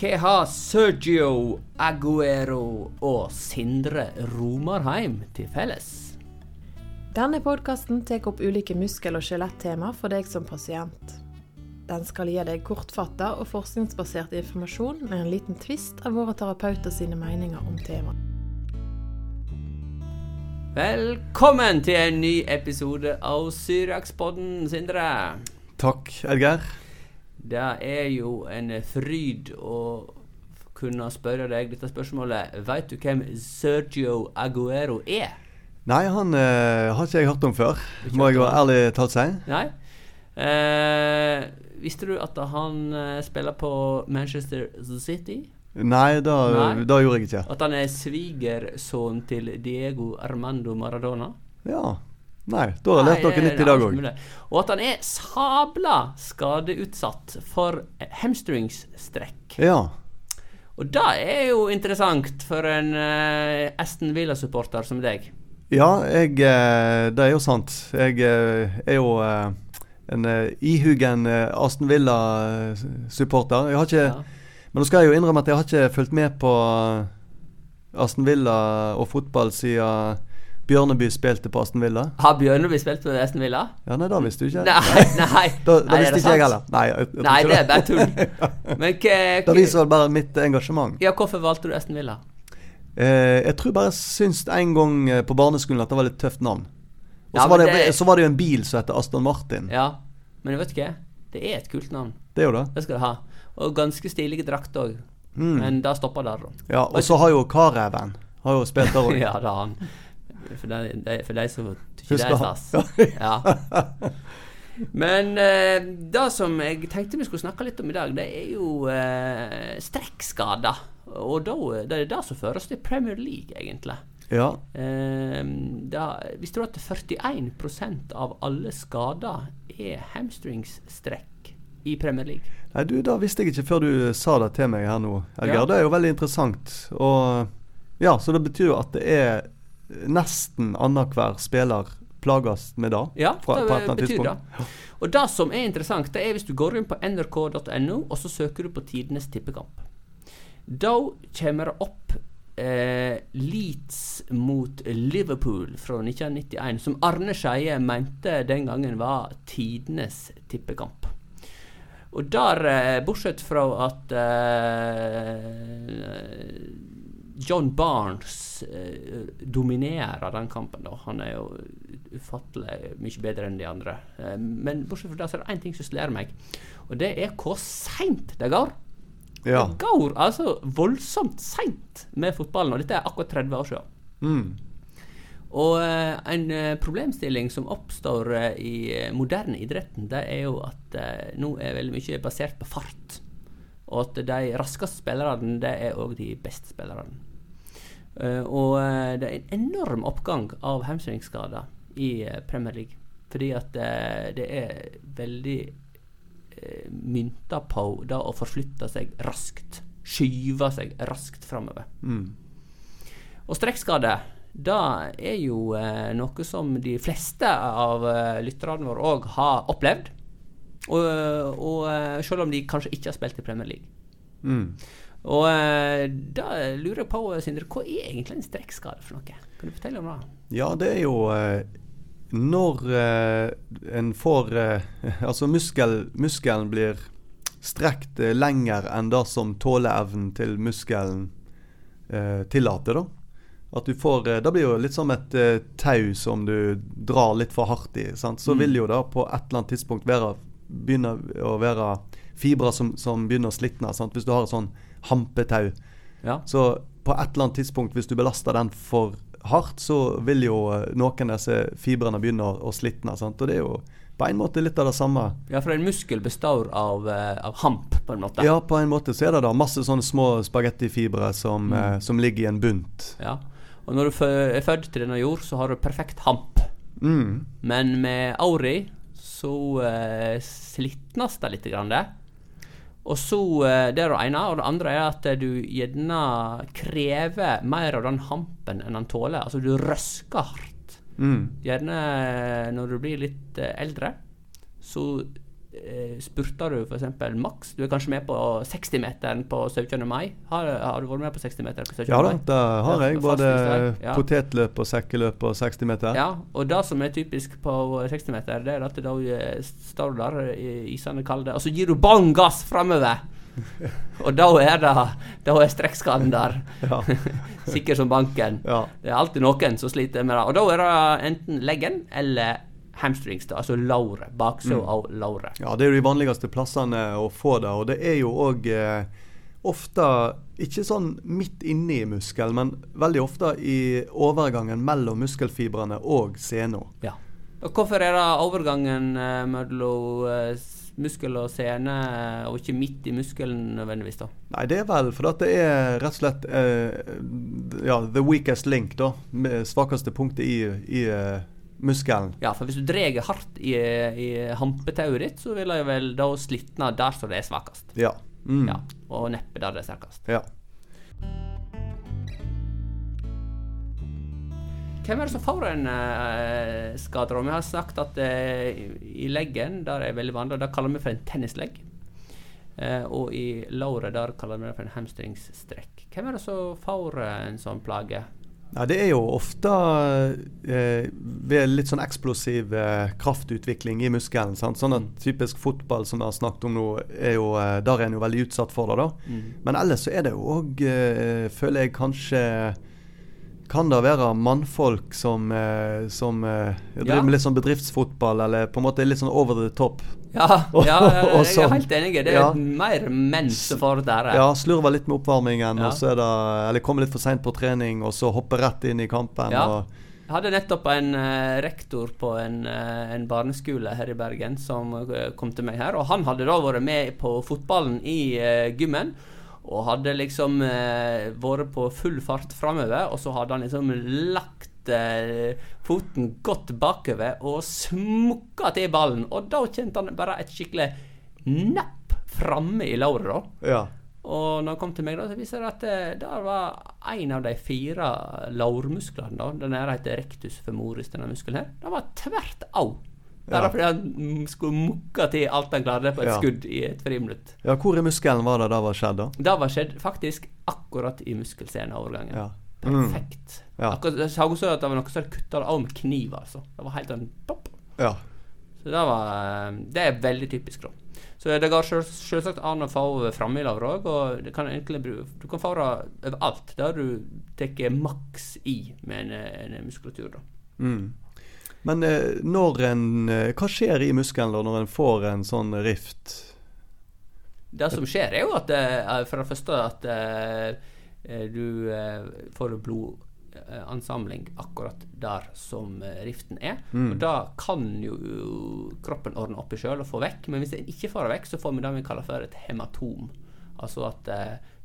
Hva har Sergio Aguero og Sindre Romarheim til felles? Denne podkasten tar opp ulike muskel- og skjelettema for deg som pasient. Den skal gi deg kortfatta og forskningsbasert informasjon med en liten tvist av våre terapeuter sine meninger om temaet. Velkommen til en ny episode av Syriakspodden, Sindre. Takk, Edgeir. Det er jo en fryd å kunne spørre deg dette spørsmålet. Veit du hvem Sergio Aguero er? Nei, han eh, har ikke jeg hørt om før, må jeg jo ærlig talt si. Nei? Eh, visste du at han eh, spiller på Manchester City? Nei, da, Nei. da gjorde jeg ikke. At han er svigersønn til Diego Armando Maradona? Ja. Nei, da har jeg lært noe nytt i dag òg. Og at han er sabla skadeutsatt for hamstringsstrekk. Ja. Og det er jo interessant for en uh, Aston Villa-supporter som deg. Ja, jeg eh, Det er jo sant. Jeg eh, er jo eh, en eh, ihugen eh, Aston Villa-supporter. Jeg har ikke Ja. Men nå skal jeg jo innrømme at jeg har ikke fulgt med på eh, Aston Villa og fotball siden Bjørneby spilte på Aston Villa. Har Bjørneby spilt på Aston Villa? Ja, nei, da visste du ikke. Nei, nei. Da, da Nei, visste det ikke jeg heller. Nei, jeg, jeg, Nei, det er bare tull. Men Det viser vel bare mitt engasjement. Ja, hvorfor valgte du Aston Villa? Eh, jeg tror bare jeg syns en gang eh, på barneskolen at det var litt tøft navn. Og Ja, så, var det, det- så var det jo en bil som heter Aston Martin. Ja, men vet du hva? Det er et kult navn. Det er jo det. Det skal du ha. Og ganske stilige drakter òg. Mm. Men det stopper der, da. Ja, Og så har jo Har jo spilt der òg. ja, det har han. For de, for de som tykker det er stas. Ja. Men eh, det som jeg tenkte vi skulle snakke litt om i dag, det er jo eh, strekkskader. Og da, det er det som fører oss til Premier League, egentlig. Ja. Eh, da, visste du at 41 av alle skader er hamstringsstrekk i Premier League? Nei, du, da visste jeg ikke før du sa det til meg her nå. Ja. Det er jo veldig interessant. Og ja, Så det betyr jo at det er nesten annenhver spiller plages med det. Ja, fra- det betyr det. Og det som er interessant, det er hvis du går inn på nrk.no, og så søker du på tidenes tippekamp. Da kommer det opp eh, Leeds mot Liverpool fra 1991, som Arne Skeie mente den gangen var tidenes tippekamp. Og der, eh, bortsett fra at eh, John Barnes eh, dominerer den kampen, da. Han er jo ufattelig mye bedre enn de andre. Eh, men bortsett fra det, så er det én ting som slår meg, og det er hvor seint det går. Ja. Det går altså voldsomt seint med fotballen, og dette er akkurat 30 år siden. Mm. Og eh, en eh, problemstilling som oppstår eh, i eh, moderne idretten, det er jo at nå er veldig mye basert på fart. Og at de raskeste spillerne, det er òg de beste spillerne. Eh, og eh, det er en enorm oppgang av hamstringsskader i eh, Premier League. Fordi at det er veldig mynta på det å forflytte seg raskt. Skyve seg raskt framover. Mm. Og strekkskade, det er jo noe som de fleste av lytterne våre òg har opplevd. Og, og selv om de kanskje ikke har spilt i Premier League. Mm. Og eh, da lurer jeg på, Sindre, hva er egentlig en strekkskade for noe? Kan du fortelle om det? Ja, det er jo eh, når eh, en får eh, Altså muskel, muskelen blir strekt eh, lenger enn det som tåleevnen til muskelen eh, tillater, da. At du får eh, Det blir jo litt som et eh, tau som du drar litt for hardt i. Sant? Så Mm. vil jo det på et eller annet tidspunkt være, begynne å være fibrer som, som begynner å slitne. Sant? Hvis du har en sånn hampetau. Ja. Så på et eller annet tidspunkt, hvis du belaster den for hardt, så vil jo eh, noen av disse fibrene begynne å, slitne. Sant? Og det er jo på en måte litt av det samme. ja, for en muskel består av, eh, av hamp, på en måte. Ja, på en måte så er det da masse sånne små spagettifibre som, Mm. eh, som ligger i en bunt. Ja. Og når du er født til denne jord, så har du perfekt hamp. Mm. Men med Auri så eh, slitnes det litt. Grann det. Og så eh, Det er det ene. Og det andre er at du gjerne krever mer av den hampen enn han tåler. Altså du røsker hardt. Mm. Gjerne eh, når du blir litt eh, eldre, så spurter du f.eks. maks. Du er kanskje med på 60-meteren på 17. mai. Har, har, du vært med på 60-meter på 17. Ja da, det har jeg. Både ja. potetløp og sekkeløp og 60 meter. Ja, og det som er typisk på 60-meter, det er at da eh, står du der i isende kalde, og så gir du bånn gass framover. og da er det Da er strekkskaden der. Ja. Sikker som banken. Ja. Det er alltid noen som sliter med det. Og da er det enten leggen eller hamstrings, da, altså låret. Baksida Mm. av låret. Ja, det er jo de vanligste plassene å få det. Og det er jo òg eh, ofte ikke sånn midt inni i muskelen, men veldig ofte i overgangen mellom muskelfibrene og sena. Ja. Og hvorfor er det overgangen eh, mellom eh, muskel og sene, eh, og ikke midt i muskelen nødvendigvis, da? Nei, det er vel at det er rett og slett eh, ja, the weakest link, da. Svakeste punktet i, i eh, muskelen. Ja, for hvis du drar hardt i, i hampetauet ditt, så vil jeg vel da slitne der som det er svakest. Ja. Mm. Ja, og neppe der det er sterkest. ja. Hvem er det som får en uh, skade? Vi har sagt at uh, i leggen, der er veldig vanlig, der kaller vi for en tennislegg. Uh, og i låret, der kaller vi det for en hamstringsstrekk. Hvem er det som får en sånn plage? Nei, det er jo ofte eh, ved litt sånn eksplosiv eh, kraftutvikling i muskelen. Sant? Sånn at typisk fotball som vi har snakket om nå, er jo, eh, der er en jo veldig utsatt for det. da. Men ellers så er det jo òg, eh, føler jeg kanskje Kan det være mannfolk som, eh, som eh, driver Ja. med litt sånn bedriftsfotball, eller på en måte litt sånn over the top? Ja, ja, jeg er sånn. helt enig. Det er Ja. mer menn som får dette her. Ja, slurver litt med oppvarmingen, det Eller kommer litt for seint på trening, og så hopper rett inn i kampen. Ja. og Jeg hadde nettopp en uh, rektor på en, uh, en barneskole her i Bergen som uh, kom til meg her. Og han hadde da vært med på fotballen i gymmen. Og hadde liksom eh, vært på full fart framover, og så hadde han liksom lagt eh, foten godt bakover og smukka til ballen. Og da kjente han bare et skikkelig napp framme i låret, da. Ja. Og når han kom til meg, da, så viser det at det der var en av de fire lårmusklene. da, Den her heter rectus femoris, denne muskelen her. Den var tvert av. Bare Ja. fordi han mm, skulle mukke til alt han klarte på et Ja. skudd i et friminutt. ja, hvor i muskelen var det det var skjedd, da? Det var skjedd faktisk akkurat i muskelseneovergangen. Ja. Mm. Perfekt. Ja. Akkurat, jeg sa også at det var noe som kutta av med kniv, altså. Det var helt en pop. Ja. Så det var eh, Det er veldig typisk, da. Så det går selvsagt an å få frammilder òg, og det kan egentlig du kan få det overalt der du tar maks i med en, en muskulatur. da. Mm. Men eh, når en eh, Hva skjer i muskelen når en får en sånn rift? Det som skjer, er jo at eh, for det første at du får blodansamling akkurat der som riften er. Mm. Og da kan jo kroppen ordne opp i sjøl og få vekk. Men hvis en ikke får det vekk, så får vi det vi kaller for et hematom. Altså at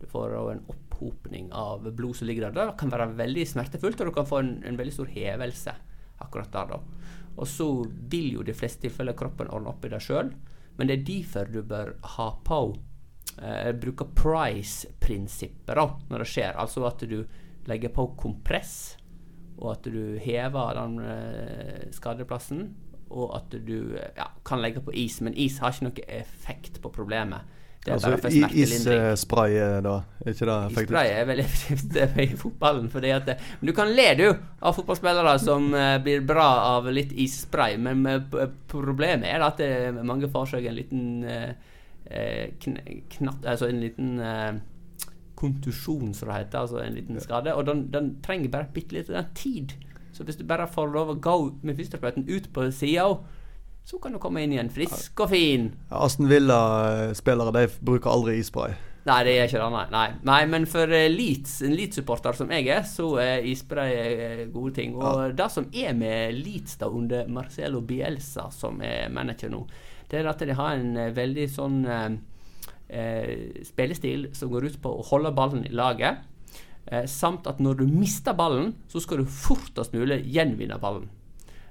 du får en opphopning av blod som ligger der. Det kan være veldig smertefullt, og du kan få en, en veldig stor hevelse akkurat der. da. Og så vil jo de fleste tilfeller kroppen ordne opp i det sjøl. Men det er derfor du bør ha på eh, Bruke price-prinsippet da, når det skjer. Altså at du legger på kompress, og at du hever den eh, skadeplassen. Og at du eh, ja, kan legge på is, men is har ikke noe effekt på problemet. Det Altså isspray, eh, da? Er ikke det effektivt? Isspray er veldig effektivt i fotballen. Fordi at, det- men du kan le du av fotballspillere som eh, blir bra av litt isspray, men eh, problemet er at eh, mange får seg en liten eh, eh, knatt, Altså en liten eh, kontusjon, som det heter. Altså en liten skade. Og den, den trenger bare bitte litt tid. Så hvis du bare får lov å gå med fysioterapeuten ut på sida, så kan du komme inn igjen frisk og fin. Ja, Aston Villa-spillere de bruker aldri isspray. Nei, det er ikke det, nei. nei. nei men for eh, Leeds, en Leeds-supporter som jeg er, så er isspray eh, gode ting. Og det som er med Leeds da under Marcelo Bielsa, som er manager nå, det er at de har en eh, veldig sånn eh, eh, spillestil som går ut på å holde ballen i laget. Eh, samt at når du mister ballen, så skal du fortest mulig gjenvinne ballen.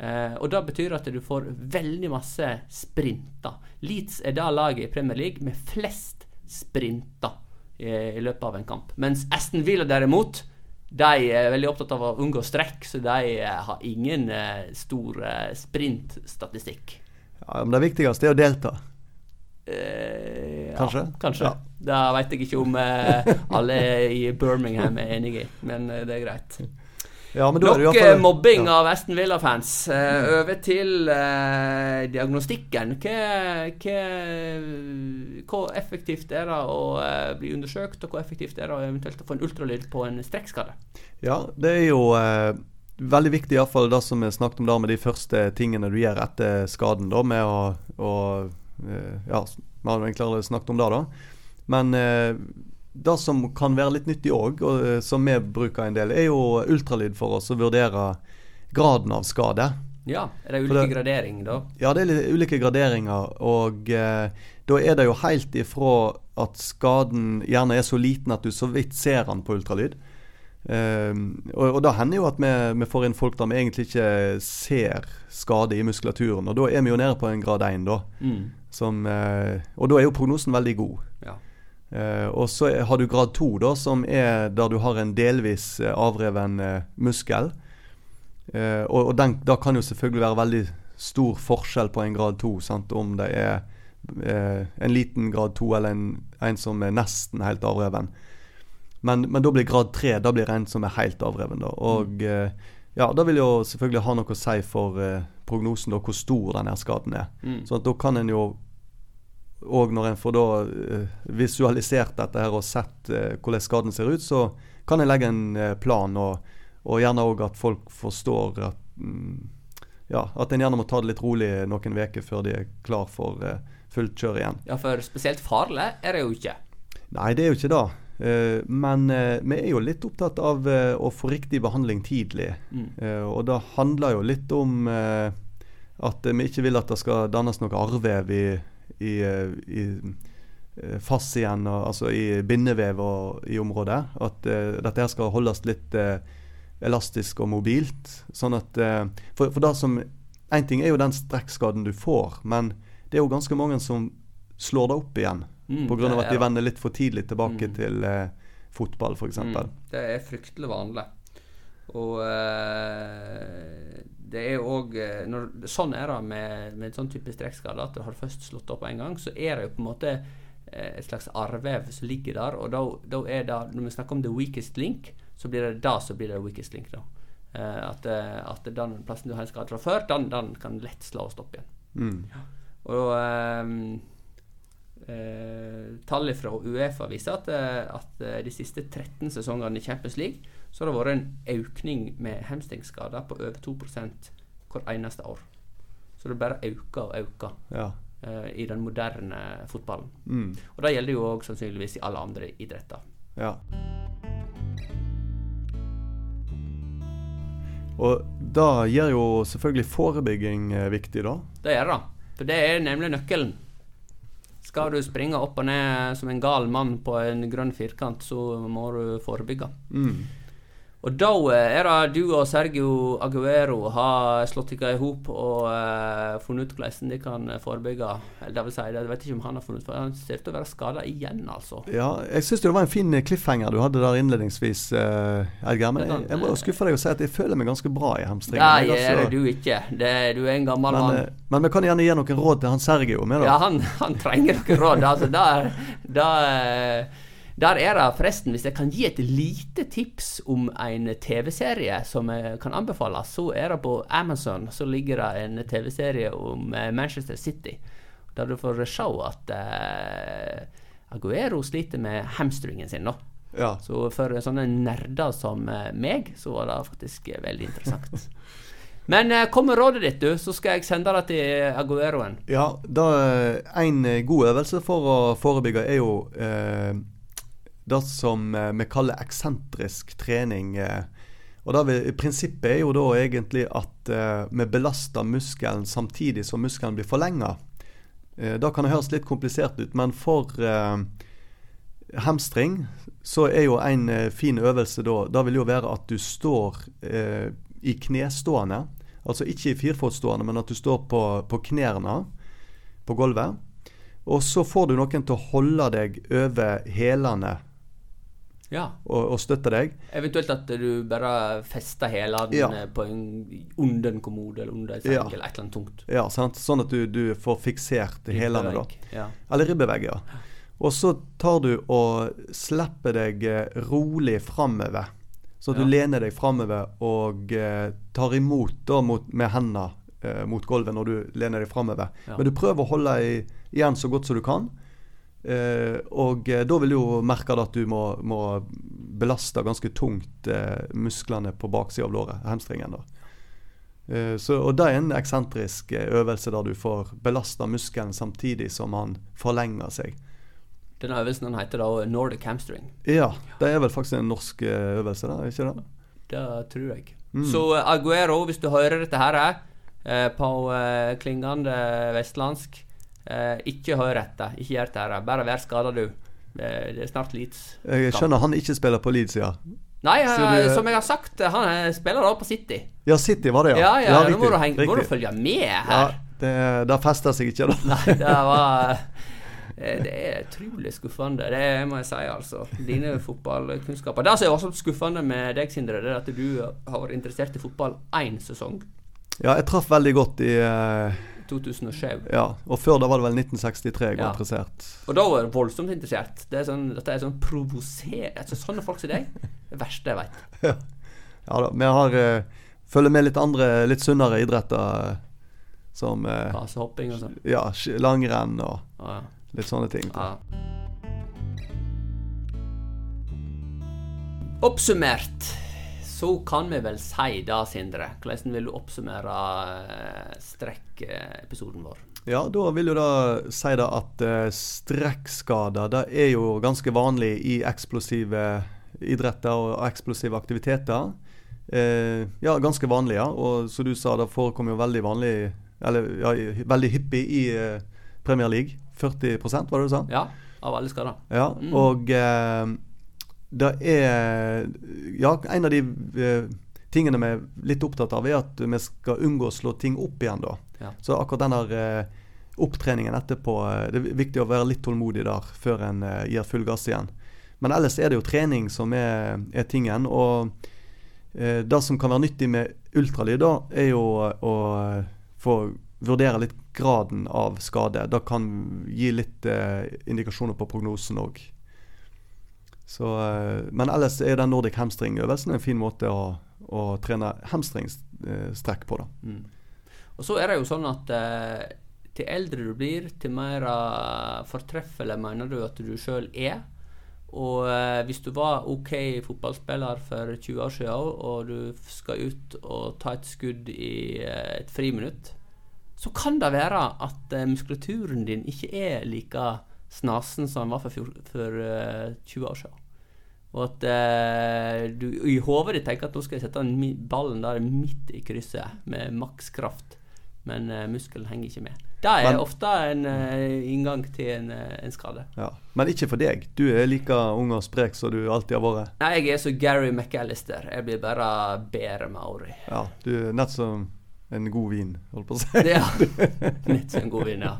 Eh, og Det betyr at du får veldig masse sprinter. Leeds er det laget i Premier League med flest sprinter i, i løpet av en kamp. Mens Aston Villa derimot, de er veldig opptatt av å unngå strekk, så de eh, har ingen eh, stor eh, sprintstatistikk. Ja, men det viktigste er å delta. Eh, Kanskje? Ja, kanskje. Ja. Det vet jeg ikke om eh, alle i Birmingham er enig i, men eh, det er greit. Ja, Nok fall- eh, mobbing ja. av Aston Villa-fans. Eh, over til eh, diagnostikken. Hvor effektivt er det å eh, bli undersøkt, og hvor effektivt er det å eventuelt få en ultralyd på en strekkskade? Ja, det er jo eh, veldig viktig, iallfall det som vi snakket om der med de første tingene du gjør etter skaden, da, med å, å Ja, vi har egentlig snakket om det, da. Men eh, det som kan være litt nyttig òg, og eh, som vi bruker en del, er jo ultralyd for oss å vurdere graden av skade. Ja, er det ulike det- gradering da? Ja, det er litt ulike graderinger, og eh, da er det jo helt ifra at skaden gjerne er så liten at du så vidt ser den på ultralyd. Eh, og, og da hender jo at vi, vi får inn folk der vi egentlig ikke ser skade i muskulaturen, og da er vi jo nede på en grad 1, da. Mm. Som, eh, og da er jo prognosen veldig god. Ja. Eh, og så har du grad 2, da, som er der du har en delvis eh, avreven eh, muskel. Og og den, da kan jo selvfølgelig være veldig stor forskjell på en grad 2, sant? om det er eh, en liten grad 2 eller en, en som er nesten helt avreven. Men, men da blir grad 3 da blir en som er helt avreven. da, Og eh, ja, da vil jo selvfølgelig ha noe å si for eh, prognosen, da, hvor stor denne skaden er. Mm. Så at da kan en jo og når en får da eh, visualisert dette her og sett eh, hvordan skaden ser ut, så kan en legge en eh, plan, og, og gjerne òg at folk forstår at mm, ja, at en gjerne må ta det litt rolig noen uker før de er klar for fullt kjør igjen. ja, for spesielt farlig er det jo ikke. Nei, det er jo ikke det. Men vi er jo litt opptatt av å få riktig behandling tidlig. Mm. Og det handler jo litt om at vi ikke vil at det skal dannes noe arrvev i, i, eh, i fass igjen, og, altså i bindevev og, i området. At uh, dette her skal holdes litt uh, elastisk og mobilt. Sånn at uh, For, for det som Én ting er jo den strekkskaden du får, men det er jo ganske mange som slår det opp igjen. Mm, av at de vender litt for tidlig tilbake Mm. til eh, fotball, f.eks. Mm, det er fryktelig vanlig. Og eh, det er òg Sånn er det med, med sånn type strekkskade at har du først slått opp en gang, så er det jo på en måte eh, et slags arrvev som ligger der. Og da, da er det Når vi snakker om the weakest link, så blir det da som blir det weakest link. da. Eh, at, eh, at den plassen du har en skade fra før, den, den kan lett slås opp igjen. Mm. Og um, eh, Tallet fra Uefa viser at, eh, at eh, de siste 13 sesongene i Champions League så har det vært en økning med hemstingsskader på over 2% hvert eneste år. Så det bare øker og øker Ja. uh, i den moderne fotballen. Mm. Og det gjelder jo òg sannsynligvis i alle andre idretter. Ja. Og da gjør jo selvfølgelig forebygging eh, viktig, da. Det gjør det. For det er nemlig nøkkelen. Skal du springe opp og ned som en gal mann på en grønn firkant, så må du forebygge. Mm. Og da eh, er det du og Sergio Aguero har slått dere i hop og uh, funnet ut hvordan de kan forebygge. Eller det vil si, jeg vet ikke om han har funnet ut, for han ser ut til å være skada igjen, altså. Ja, jeg syns det var en fin cliffhanger du hadde der innledningsvis, uh, Edgar. Men jeg, jeg må skuffe deg og si at jeg føler meg ganske bra i hamstringen. Det jeg, gjør altså. du ikke. Det, du er en gammel Men, mann. eh, men vi kan gjerne gi noen råd til han Sergio med, da. Ja, han, han trenger noen råd. Altså, da, da der, der er det forresten, hvis jeg kan gi et lite tips om en TV-serie som jeg kan anbefales, så er det på Amazon så ligger det en TV-serie om eh, Manchester City. Der du får se at uh, Aguero sliter med hamstringen sin. nå. Ja. Så for sånne nerder som eh, meg, så var det faktisk veldig interessant. Men kom med rådet ditt, du, så skal jeg sende det til Agueroen. Ja, da, En god øvelse for å forebygge er jo eh, det som eh, vi kaller eksentrisk trening. Eh. Og da vi, Prinsippet er jo da egentlig at eh, vi belaster muskelen samtidig som muskelen blir forlenga. kan det høres litt komplisert ut, men for hamstring så er jo en fin øvelse da Det vil jo være at du står i knestående. Altså ikke i firfotstående, men at du står på, på knærne på gulvet. Og så får du noen til å holde deg over hælene Ja. og, og støtter deg. Eventuelt at du bare fester hælene Ja. på en, under en kommode eller under en seng Ja. eller et eller annet tungt. Ja, sant? Sånn at du, du får fiksert hælene, da. Ja. Eller ribbevegg, ja. Og så tar du og slipper deg eh, rolig framover. Så du lener deg framover og eh, tar imot da mot, med hendene eh, mot gulvet når du lener deg framover. Men du prøver å holde i, igjen så godt som du kan. Eh, og eh, da vil du jo merke at du må, må belaste ganske tungt eh, musklene på baksida av låret, hamstringen. da. Så, og det er en eksentrisk øvelse der du får belasta muskelen samtidig som han forlenger seg. Denne øvelsen den heter da Nordic hamstring. Ja, det er vel faktisk en norsk øvelse, da, ikke det? Det tror jeg. Mm. Så Aguero, hvis du hører dette her på klingende vestlandsk, ikke hør etter. Ikke gjør dette. Bare vær skada, du. Det, det er snart Leeds. Jeg skjønner han ikke spiller på Leeds, ja. Nei, eh, du- som jeg har sagt, han eh, spiller da på City. Ja, City var det, Ja, ja. ja, nå må du, henge, må du følge med Ja, her. det, det fester seg ikke, da. Nei, det var eh, Det er utrolig skuffende, det må jeg si, altså. Dine fotballkunnskaper. Det som er også skuffende med deg, Sindre, det er at du har vært interessert i fotball én sesong. Ja, jeg traff veldig godt i eh, 2007. Ja, og før da var det vel 1963 jeg var Ja. interessert. Og da var jeg voldsomt interessert. Det er sånn, dette er sånn provosert Altså, sånne folk som deg, det verste jeg vet. Ja, ja da. Vi har uh, følger med litt andre, litt sunnere idretter. eh, Som uh, Basehopping og sånn. ja, langrenn og Ja, litt sånne ting. Ah. Oppsummert så kan vi vel si da, Sindre. Hvordan vil du oppsummere eh, strekkepisoden vår? Ja, da vil jo da si da at eh, strekkskader det er jo ganske vanlig i eksplosive idretter og eksplosive aktiviteter. Eh, ja, ganske vanlig, ja. Og som du sa, det forekommer jo veldig vanlig Eller ja, veldig hyppig i eh, Premier League. 40% var det du sa? Ja, av alle skader. Ja, Mm. og eh, det er Ja, en av de eh, tingene vi er litt opptatt av, er at vi skal unngå å slå ting opp igjen, da. Ja. Så akkurat den der eh, opptreningen etterpå eh, Det er viktig å være litt tålmodig der før en gir full gass igjen. Men ellers er det jo trening som er, er tingen. Og det som kan være nyttig med ultralyd, da, er jo å få vurdere litt graden av skade. Det kan gi litt indikasjoner på prognosen òg. Så, eh, men ellers er den Nordic hamstring-øvelsen en fin måte å, å trene hamstringstrekk på. da. Mm. Og så er det jo sånn at eh, til eldre du blir, til mer eh, fortreffelig mener du at du sjøl er. Og eh, hvis du var OK fotballspiller for 20 år siden, og du skal ut og ta et skudd i eh, et friminutt, så kan det være at eh, muskulaturen din ikke er like snasen som den var for, for eh, 20 år siden. Og at eh, du i hodet ditt tenker at nå skal jeg sette ballen der midt i krysset med makskraft, men eh, muskelen henger ikke med. Det er Men- ofte en eh, inngang til en, eh, en skade. Ja. Men ikke for deg. Du er like ung og sprek som du alltid har vært. Nei, jeg er så Gary McAllister. Jeg blir bare bedre med åra. Ja, du er nett som en god vin, holdt på å si. Ja. Nett som en god vin, ja.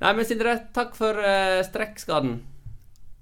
Nei, men Sindre, takk for uh, strekkskaden.